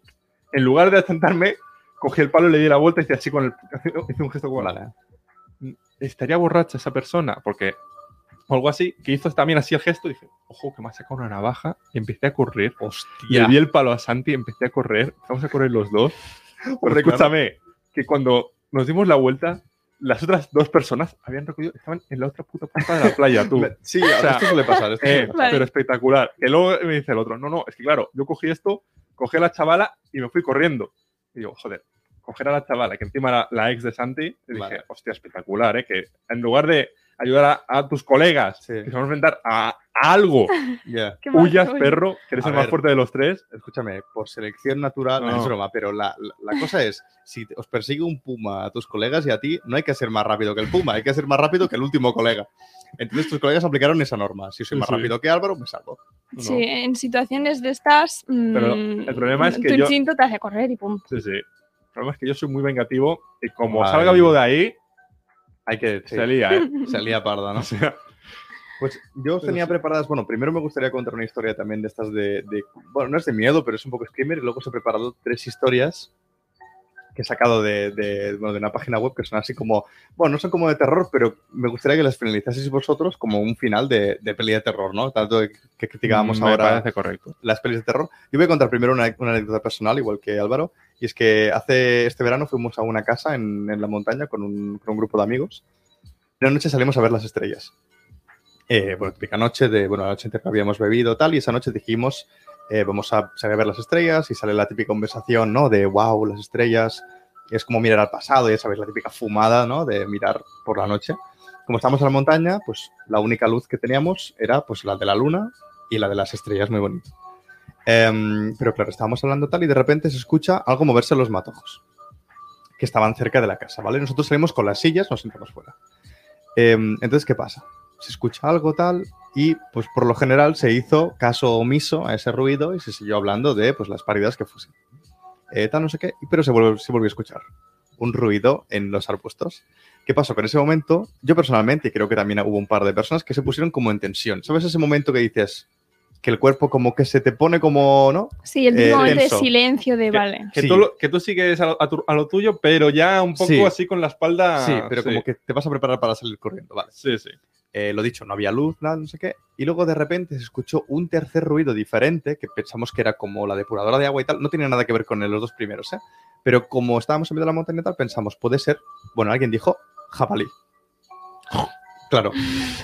en lugar de atentarme, cogí el palo y le di la vuelta y hice así con el... Hice un gesto como, Vale. Estaría borracha esa persona, porque o algo así, que hizo también así el gesto, y dije, ojo, que me ha sacado una navaja, y empecé a correr, Hostia. le di el palo a Santi, empecé a correr, empezamos a correr los dos. Hombre, escúchame, que cuando nos dimos la vuelta, las otras dos personas habían recogido, estaban en la otra puta punta de la playa, tú. Sí, sea, esto suele pasar. Esto Eh, suele pasar. Vale. Pero espectacular. Que luego me dice el otro, no, no, es que claro, yo cogí esto, cogí a la chavala y me fui corriendo. Y digo, joder, coger a la chavala, que encima era la ex de Santi, y dije, Vale. hostia, espectacular, ¿eh? Que en lugar de ayudar a, a tus colegas Sí. que se van a enfrentar a algo. Mal Huyas, perro, que eres A el más ver. fuerte de los tres. Escúchame, por selección natural, no, No. es broma, pero la, la- la cosa es, si te- os persigue un puma a tus colegas y a ti, no hay que ser más rápido que el puma, hay que ser más rápido que el último colega. Entonces tus colegas aplicaron esa norma. Si soy más Sí. rápido que Álvaro, me salvo. No. Sí, en situaciones de estas. Pero mm, el problema es que tu yo- instinto te hace correr y pum. Sí, sí. El problema es que yo soy muy vengativo y como salga vivo de ahí, Hay que... sí, se lía, ¿eh? se lía parda, ¿no? O sea, Pues yo os tenía preparadas, bueno, primero me gustaría contar una historia también de estas de, de- bueno, no es de miedo, pero es un poco screamer, y luego os he preparado tres historias que he sacado de, de, bueno, de una página web que son así como, bueno, no son como de terror, pero me gustaría que las finalizaseis vosotros como un final de, de peli de terror, ¿no? Tanto que, que criticábamos me ahora correcto. las pelis de terror. Yo voy a contar primero una, una anécdota personal, igual que Álvaro, y es que hace este verano fuimos a una casa en, en la montaña con un, con un grupo de amigos. Una noche salimos a ver las estrellas. Eh, bueno, típica noche de, bueno, la noche entera habíamos bebido tal, y esa noche dijimos, eh, vamos a salir a ver las estrellas, y sale la típica conversación, ¿no? De, wow, las estrellas, es como mirar al pasado, ya sabéis, la típica fumada, ¿no? De mirar por la noche. Como estamos en la montaña, pues la única luz que teníamos era pues la de la luna y la de las estrellas, muy bonito. Em, pero claro, estábamos hablando tal y de repente se escucha algo moverse en los matojos que estaban cerca de la casa, ¿vale? Nosotros salimos con las sillas, nos sentamos fuera. Em, entonces, ¿qué pasa? Se escucha algo tal y, pues por lo general, se hizo caso omiso a ese ruido y se siguió hablando de, pues, las paridas que fuesen. Eh, tal, no sé qué, pero se volvió, se volvió a escuchar un ruido en los arbustos. ¿Qué pasó? Que en ese momento, yo personalmente, y creo que también hubo un par de personas que se pusieron como en tensión. ¿Sabes ese momento que dices que el cuerpo como que se te pone como, ¿no? Sí, el Eh, típico momento de silencio de Que- vale. Que, Sí. tú, lo- que tú sigues a lo, a tu- a lo tuyo, pero ya un poco Sí. así con la espalda. sí, pero como que te vas a preparar para salir corriendo, vale. Sí, sí. Eh, lo dicho, no había luz, nada, no sé qué. Y luego de repente se escuchó un tercer ruido diferente, que pensamos que era como la depuradora de agua y tal. No tiene nada que ver con los dos primeros, ¿eh? Pero como estábamos en medio de la montaña y tal, pensamos, puede ser, bueno, alguien dijo jabalí. Claro,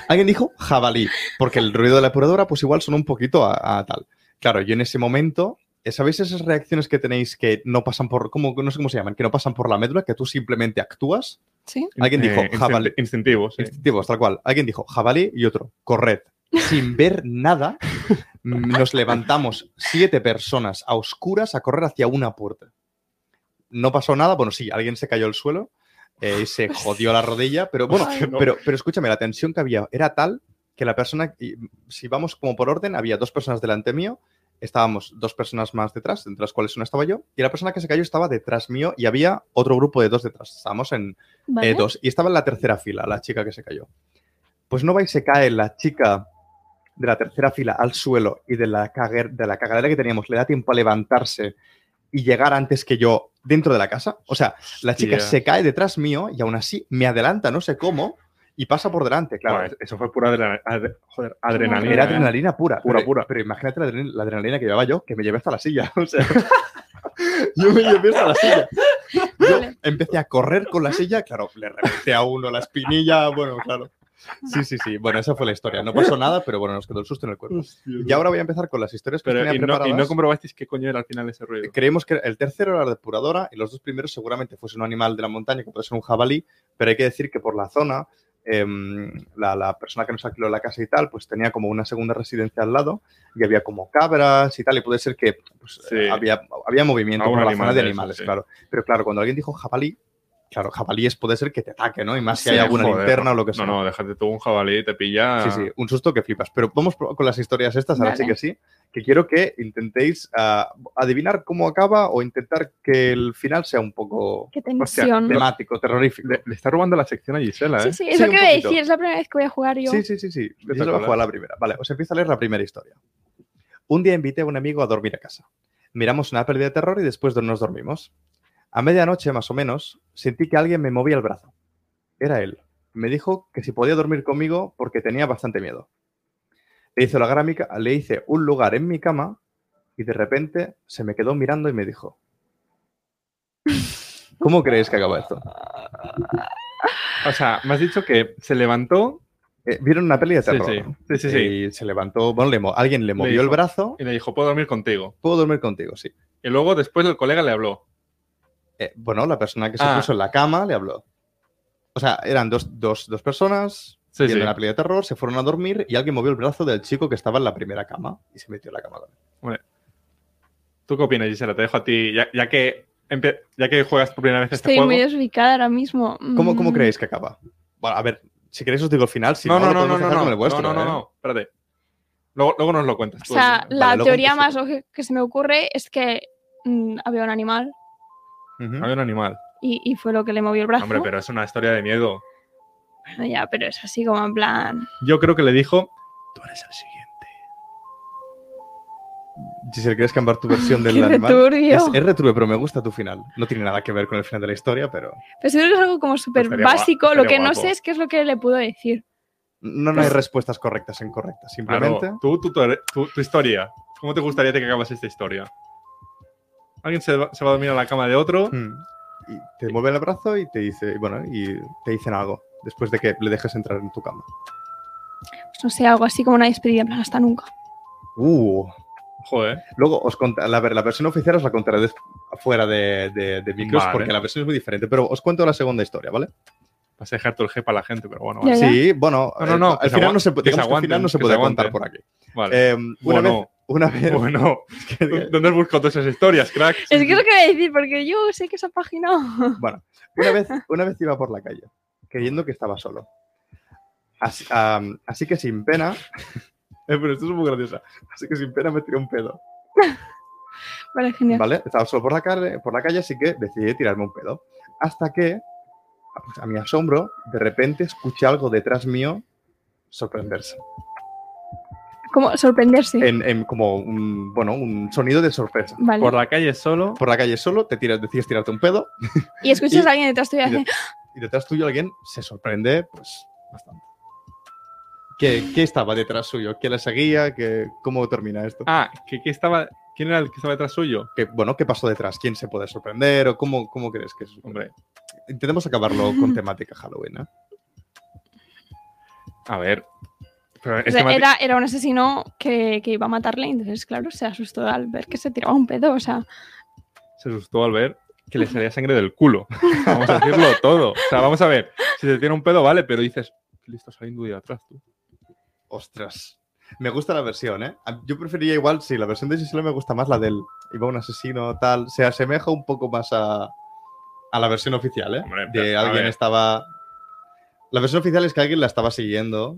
alguien dijo jabalí, porque el ruido de la depuradora pues igual son un poquito a, a tal. Claro, yo en ese momento, ¿sabéis esas reacciones que tenéis que no pasan por, ¿cómo, no sé cómo se llaman, que no pasan por la médula, que tú simplemente actúas? Sí. Alguien dijo instinti- jabalí. Instintivo, sí. Instintivos, tal cual. Alguien dijo jabalí y otro, corred. Sin ver nada, nos levantamos siete personas a oscuras a correr hacia una puerta. No pasó nada, bueno, sí, alguien se cayó al suelo eh, y se jodió la rodilla, pero bueno, Ay. pero, pero escúchame, la tensión que había era tal que la persona, si vamos como por orden, había dos personas delante mío, estábamos dos personas más detrás, entre las cuales una estaba yo, y la persona que se cayó estaba detrás mío y había otro grupo de dos detrás. Estábamos en, Vale. eh, dos. Y estaba en la tercera fila, la chica que se cayó. Pues no vais, se cae la chica de la tercera fila al suelo y de la, caguer- de la cagadera que teníamos le da tiempo a levantarse y llegar antes que yo dentro de la casa. O sea, la chica se cae detrás mío y aún así me adelanta, no sé cómo, y pasa por delante, claro. Bueno, eso fue pura adrena- adre- joder, adrenalina. Era ¿eh? adrenalina pura. Pura, pero, pura. Pero imagínate la adrenalina, la adrenalina que llevaba yo, que me llevé hasta la silla. O sea, yo me llevé hasta la silla. Yo empecé a correr con la silla, claro, le reventé a uno la espinilla, bueno, claro. Sí, sí, sí. Bueno, esa fue la historia. No pasó nada, pero bueno, nos quedó el susto en el cuerpo. Y ahora voy a empezar con las historias que os Pero, tenía y, no, y preparadas. no comprobasteis qué coño era al final ese ruido. Creemos que el tercero era la depuradora y los dos primeros seguramente fuese un animal de la montaña, que puede ser un jabalí, pero hay que decir que por la zona, em, la, la persona que nos alquiló la casa y tal, pues tenía como una segunda residencia al lado y había como cabras y tal, y puede ser que pues, Sí. eh, había, había movimiento por la zona de animales, sí. claro. Pero claro, cuando alguien dijo jabalí, claro, jabalíes puede ser que te ataque, ¿no? Y más si Sí, hay alguna joder, linterna o lo que sea. No, no, déjate tú un jabalí y te pilla. Sí, sí, un susto que flipas. Pero vamos con las historias estas, ahora sí que sí, que quiero que intentéis ah, adivinar cómo acaba o intentar que el final sea un poco Qué tensión. temático, terrorífico. Le, le está robando la sección a Gisela, ¿eh? Sí, sí, Sí, es lo que voy a decir. Es la primera vez que voy a jugar yo. Sí, sí, sí, sí. Yo voy a jugar la primera. Vale, os empiezo a leer la primera historia. Un día invité a un amigo a dormir a casa. Miramos una peli de terror y después nos dormimos. A medianoche, más o menos, sentí que alguien me movía el brazo. Era él. Me dijo que si podía dormir conmigo porque tenía bastante miedo. Le hice, la grámica, le hice un lugar en mi cama y de repente se me quedó mirando y me dijo, ¿cómo creéis que acaba esto? O sea, me has dicho que se levantó Eh, ¿Vieron una peli de terror? sí. Sí, sí, sí. Y se levantó, bueno, le alguien le movió el dijo. brazo. y le dijo, puedo dormir contigo. Puedo dormir contigo, sí. Y luego después el colega le habló. Eh, bueno, la persona que se Ah. puso en la cama le habló. O sea, eran dos, dos, dos personas, Sí, viendo sí. la peli de terror, se fueron a dormir y alguien movió el brazo del chico que estaba en la primera cama y se metió en la cama con él. ¿Tú qué opinas, Gisela? Te dejo a ti, ya, ya que, ya que juegas por primera vez este Estoy juego. muy desubicada ahora mismo. ¿Cómo, cómo Mm, creéis que acaba? Bueno, a ver, si queréis os digo el final, si no, no, no, no, no, no, el vuestro, no, no, no, ¿eh? no, espérate. Luego, luego nos lo cuentas. O sea, la Vale, teoría más lógica que se me ocurre es que mm, había un animal Había un animal. y, y fue lo que le movió el brazo. Hombre, pero es una historia de miedo. Bueno, ya, pero es así como en plan. Yo creo que le dijo, tú eres el siguiente. Giselle, ¿quieres cambiar tu versión del ¡Qué animal? returbio! Es, es returbio, pero me gusta tu final. No tiene nada que ver con el final de la historia, pero Pero seguro que es algo como súper básico. Lo que no sé es qué es lo que le puedo decir. no, no hay respuestas correctas e incorrectas. Simplemente Claro, tú, tú- tu, tu- tu historia. ¿Cómo te gustaría que acabas esta historia? Alguien se va, se va a dormir a la cama de otro. mm, y te mueve el brazo y te dice, bueno, y te dicen algo después de que le dejes entrar en tu cama. Pues no sé, algo así como una despedida, en plan, hasta nunca. Uh, Joder. Luego os conta- la, ver- la versión oficial os la contaré fuera de, de, de micros Vale. porque la versión es muy diferente. Pero os cuento la segunda historia, ¿vale? Vas a dejar todo el G para la gente, pero bueno, vale. Sí, bueno, No, no, no, eh, al final no se, al final no se puede se contar por aquí. Vale. Eh, una, Bueno. vez, una vez. Bueno, ¿dónde has buscado todas esas historias, crack? Es que es lo que voy a decir, porque yo sé que esa página. Bueno, una vez, una vez iba por la calle, creyendo que estaba solo. Así que sin pena. eh, pero esto es muy graciosa. Así que sin pena me tiré un pedo. Vale, genial. ¿Vale? Estaba solo por la, calle, por la calle, así que decidí tirarme un pedo. Hasta que, pues, a mi asombro, de repente escuché algo detrás mío sorprenderse. Como sorprenderse. En, en como un, bueno, un sonido de sorpresa. Vale. Por la calle solo. Por la calle solo, te tiras, decides tirarte un pedo Y escuchas y- a alguien detrás tuyo y de- detrás tuyo alguien se sorprende, pues, bastante. ¿Qué, qué estaba detrás suyo? ¿Qué le seguía? ¿Qué, ¿Cómo termina esto? Ah, ¿que, que estaba... ¿quién era el que estaba detrás suyo? ¿Qué, bueno, ¿qué pasó detrás? ¿Quién se puede sorprender? ¿O cómo, cómo crees que es? Hombre, Intentemos acabarlo con temática Halloween, ¿eh? a ver. Pero O es sea, que me ha- era, era un asesino que, que iba a matarle, entonces, claro, se asustó al ver que se tiraba un pedo. O sea, se asustó al ver que le salía sangre del culo. Vamos a decirlo todo. O sea, vamos a ver. Si te tiene un pedo, vale, pero dices, ¿qué le está saliendo de atrás tú? Ostras. Me gusta la versión, ¿eh? Yo preferiría igual, sí, la versión de Gisela me gusta más la del iba un asesino tal. Se asemeja un poco más a, a la versión oficial, ¿eh? Hombre, de alguien estaba... La versión oficial es que alguien la estaba siguiendo,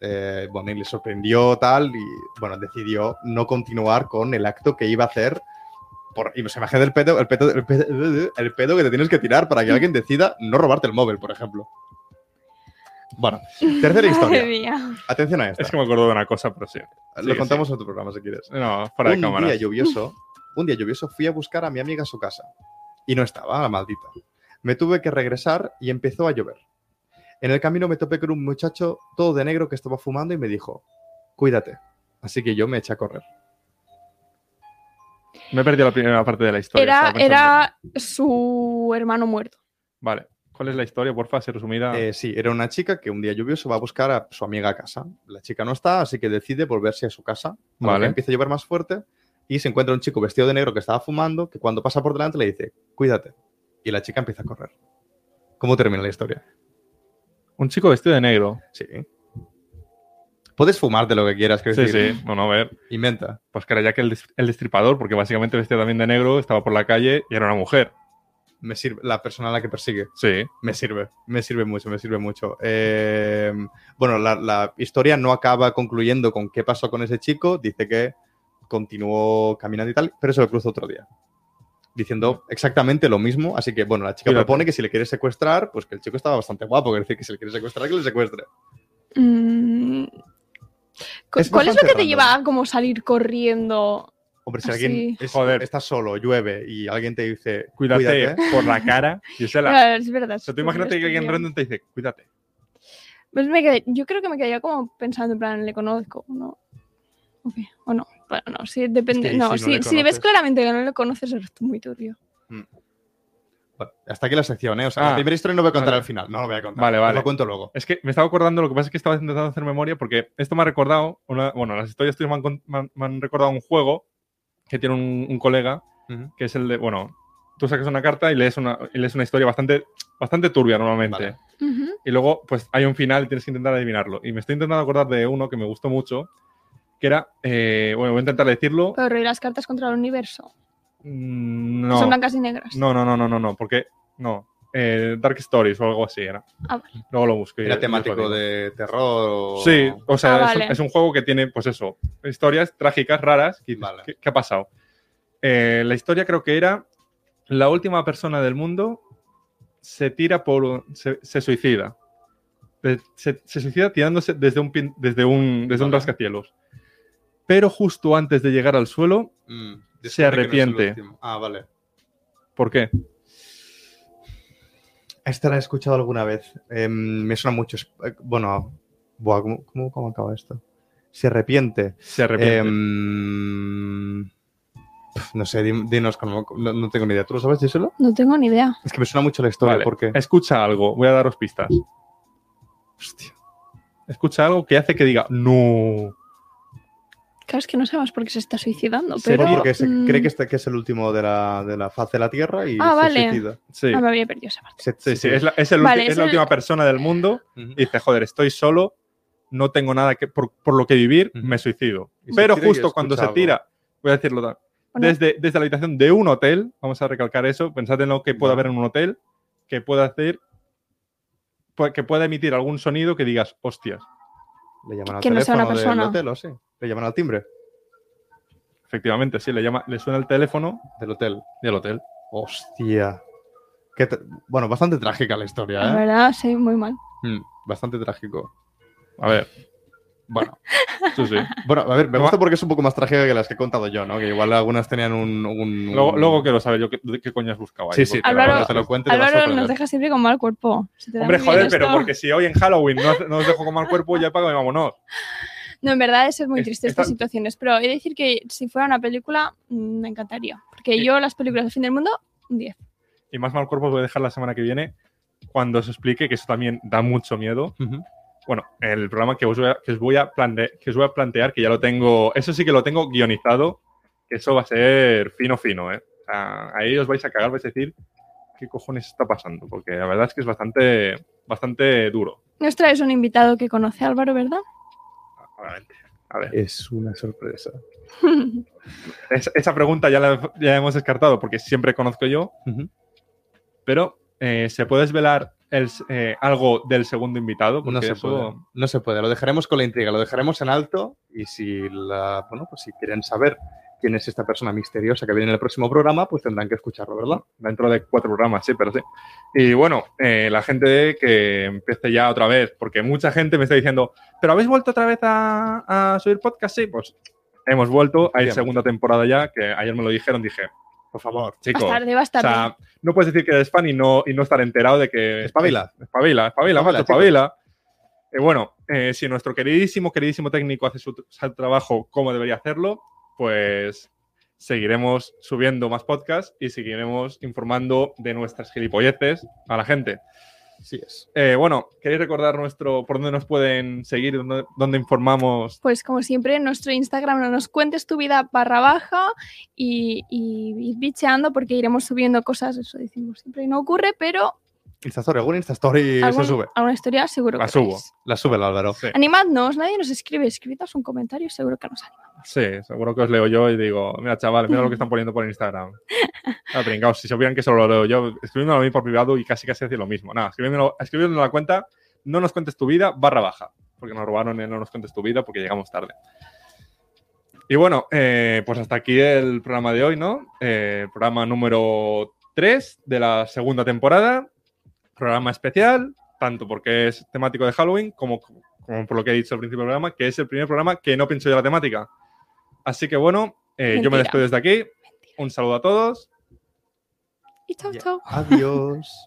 eh, bueno, y le sorprendió tal, y bueno, decidió no continuar con el acto que iba a hacer. Por, y se imagina el pedo, el, pedo, el, pedo, el pedo que te tienes que tirar para que alguien decida no robarte el móvil, por ejemplo. Bueno, tercera madre historia. mía. Atención a esta. Es que me acuerdo de una cosa, pero sí. Lo contamos en otro programa si quieres. No, fuera de un cámara. día lluvioso, un día lluvioso fui a buscar a mi amiga a su casa y no estaba, la maldita. Me tuve que regresar y empezó a llover. En el camino me topé con un muchacho todo de negro que estaba fumando y me dijo, cuídate. Así que yo me eché a correr. Me he perdido la primera parte de la historia. Era, su hermano muerto. Vale. ¿Cuál es la historia, porfa? Así resumida. Eh, sí, era una chica que un día lluvioso va a buscar a su amiga a casa. La chica no está, así que decide volverse a su casa. Vale. empieza a llover más fuerte y se encuentra un chico vestido de negro que estaba fumando, que cuando pasa por delante le dice, cuídate. Y la chica empieza a correr. ¿Cómo termina la historia? Un chico vestido de negro. Sí. Puedes fumarte lo que quieras, quiero Sí, decir. sí. Bueno, a ver. Inventa. Pues que era ya que el, des- el destripador, porque básicamente vestía también de negro, estaba por la calle y era una mujer. Me sirve la persona a la que persigue. Sí. Me sirve, me sirve mucho, me sirve mucho. Eh, bueno, la, la historia no acaba concluyendo con qué pasó con ese chico. Dice que continuó caminando y tal, pero se lo cruzó otro día. Diciendo exactamente lo mismo. Así que, bueno, la chica Cuídate. propone que si le quiere secuestrar, pues que el chico estaba bastante guapo. Es decir, que si le quiere secuestrar, que le secuestre. Mm. Cu- Es ¿Cuál es lo que te lleva a como salir corriendo? Hombre, si Así. alguien es- Joder. está solo, llueve y alguien te dice, Cuídate, cuídate, por la cara. Es verdad. O sea, tú imagínate que alguien random te dice, cuídate. Pues me quedé- yo creo que me quedaría como pensando, en plan, ¿le conozco no? O no. Bueno, no, sí, depende. Es que no, si no si, si ves conoces- claramente que no le conoces, es muy turbio. Bueno, hasta aquí la sección, ¿eh? O sea, la Ah, primera historia no voy a contar vale. al final, no lo voy a contar. Vale, vale. Lo cuento luego. Es que me estaba acordando, lo que pasa es que estaba intentando hacer memoria porque esto me ha recordado, una- bueno, las historias tuyas me han, me han- me han recordado un juego que tiene un, un colega, Ujú. que es el de, bueno, tú sacas una carta y lees una, y lees una historia bastante, bastante turbia normalmente. Vale. Ujú. y luego pues hay un final y tienes que intentar adivinarlo. Y me estoy intentando acordar de uno que me gustó mucho, que era, eh, bueno, voy a intentar decirlo. Pero reír las cartas contra el universo. Mm, No, Son blancas y negras. no, no, no, no, no, no, porque no. Eh, Dark Stories o algo así era. Ah, vale. Luego lo busco. y- y Era temático de terror o... Sí, o sea, Ah, es, vale. un, es un juego que tiene, pues eso, historias trágicas, raras. que dices, Vale. ¿qué, qué ha pasado? Eh, la historia creo que era la última persona del mundo se tira por. se, se suicida. De- se, se suicida tirándose desde un, pin- desde un, desde un rascacielos. Pero justo antes de llegar al suelo, Mm, Se no arrepiente. ah, vale. ¿por qué? Esta la he escuchado alguna vez. Em, me suena mucho. eh, Bueno, buah, ¿cómo, cómo, cómo acaba esto? Se arrepiente. Se arrepiente. Em, no sé, di- dinos, no, no- no tengo ni idea. ¿Tú lo sabes, díselo? No tengo ni idea. Es que me suena mucho la historia. Vale, porque Escucha algo, voy a daros pistas. Hostia. Escucha algo que hace que diga, no. Claro, es que no sabemos por qué se está suicidando, Sí, pero... porque se mm, cree que este que es el último de la, de la faz de la Tierra y Ah, se vale. suicida. Sí, Ah, me había perdido esa parte. Sí, sí, es la, es el ulti- Vale, es es la el- última persona del mundo y dice, joder, estoy solo, no tengo nada que, por, por lo que vivir, me suicido. Y Pero justo cuando se tira, voy a decirlo, desde, desde la habitación de un hotel, vamos a recalcar eso, pensad en lo que pueda Vale. haber en un hotel, que pueda hacer, que pueda emitir algún sonido que digas, hostias. Le llaman al Que no sea una teléfono del persona. hotel o sí. Le llaman al timbre Efectivamente, sí, le, llama, le suena el teléfono del hotel. del hotel. Hostia. Qué bueno, bastante trágica la historia, la ¿eh? verdad, sí, muy mal. Mm, bastante trágico. A ver, Bueno, sí, sí. bueno, a ver, me gusta porque es un poco más trágica que las que he contado yo, ¿no? Que igual algunas tenían un... un- Luego, un- luego quiero saber yo qué, qué coño has buscado ahí. Sí, sí, Álvaro- cuando te lo cuente te vas a Álvaro nos deja siempre con mal cuerpo. Hombre, joder, pero porque si hoy en Halloween no, no os dejo con mal cuerpo, ya pago y vámonos. No, en verdad eso es muy Es- triste está- estas situaciones, pero he de decir que si fuera una película mm, me encantaría, porque yo las películas del fin del mundo, un 10. Y más mal cuerpo os voy a dejar la semana que viene cuando os explique que eso también da mucho miedo. Bueno, el programa que os voy a, que os voy a, plante- que os voy a plantear, que ya lo tengo, eso sí que lo tengo guionizado, que eso va a ser fino, fino, ¿eh? O sea, ahí os vais a cagar, vais a decir, ¿qué cojones está pasando? Porque la verdad es que es bastante, bastante duro, Nos traes un invitado que conoce a Álvaro, ¿verdad? Obviamente. A ver, Es una sorpresa. es- esa pregunta ya la ya hemos descartado porque siempre conozco yo, pero eh, ¿se puede desvelar el, eh, algo del segundo invitado? No se eso- puede. No se puede. Lo dejaremos con la intriga, lo dejaremos en alto y si la, bueno, pues si quieren saber quién es esta persona misteriosa que viene en el próximo programa, pues tendrán que escucharlo, ¿verdad? dentro de cuatro programas, sí, pero sí. Y bueno, eh, la gente que empiece ya otra vez, porque mucha gente me está diciendo, ¿pero habéis vuelto otra vez a, a subir podcast? Sí, pues hemos vuelto, hay Bien. segunda temporada ya, que ayer me lo dijeron, dije, por favor, chicos. Tarde, O sea, no puedes decir que eres fan y no, y no estar enterado de que... Espabila. Espabila, espabila, Espabila, chicos. espabila. Eh, bueno, eh, si nuestro queridísimo, queridísimo técnico hace su, su trabajo como debería hacerlo, pues seguiremos subiendo más podcasts y seguiremos informando de nuestras gilipolleces a la gente. Así es. Eh, bueno, ¿queréis recordar nuestro por dónde nos pueden seguir, dónde, dónde informamos? Pues como siempre, en nuestro Instagram no nos cuentes tu vida barra baja y, y, y bicheando porque iremos subiendo cosas, eso decimos siempre y no ocurre, pero Instastory, algún Instastory algún- se sube. alguna historia seguro La que subo. La sube el Álvaro. Sí, Animadnos, nadie nos escribe, escribidnos un comentario, seguro que nos anima. sí, seguro que os leo yo y digo, mira, chaval, mira lo que están poniendo por Instagram. Ah, pringaos, si supieran que solo lo leo yo, escribídmelo a mí por privado y casi casi decir lo mismo. Nada, escribídmelo, en la cuenta, no nos cuentes tu vida, barra baja, porque nos robaron el no nos cuentes tu vida porque llegamos tarde. Y bueno, eh, pues hasta aquí el programa de hoy, ¿no? Eh, programa número 3 de la segunda temporada. Programa especial, tanto porque es temático de Halloween, como, como por lo que he dicho al principio del programa, que es el primer programa que no pienso yo la temática. Así que bueno, eh, yo me despido desde aquí. Un saludo a todos. Y chao, Ya. chao. Adiós.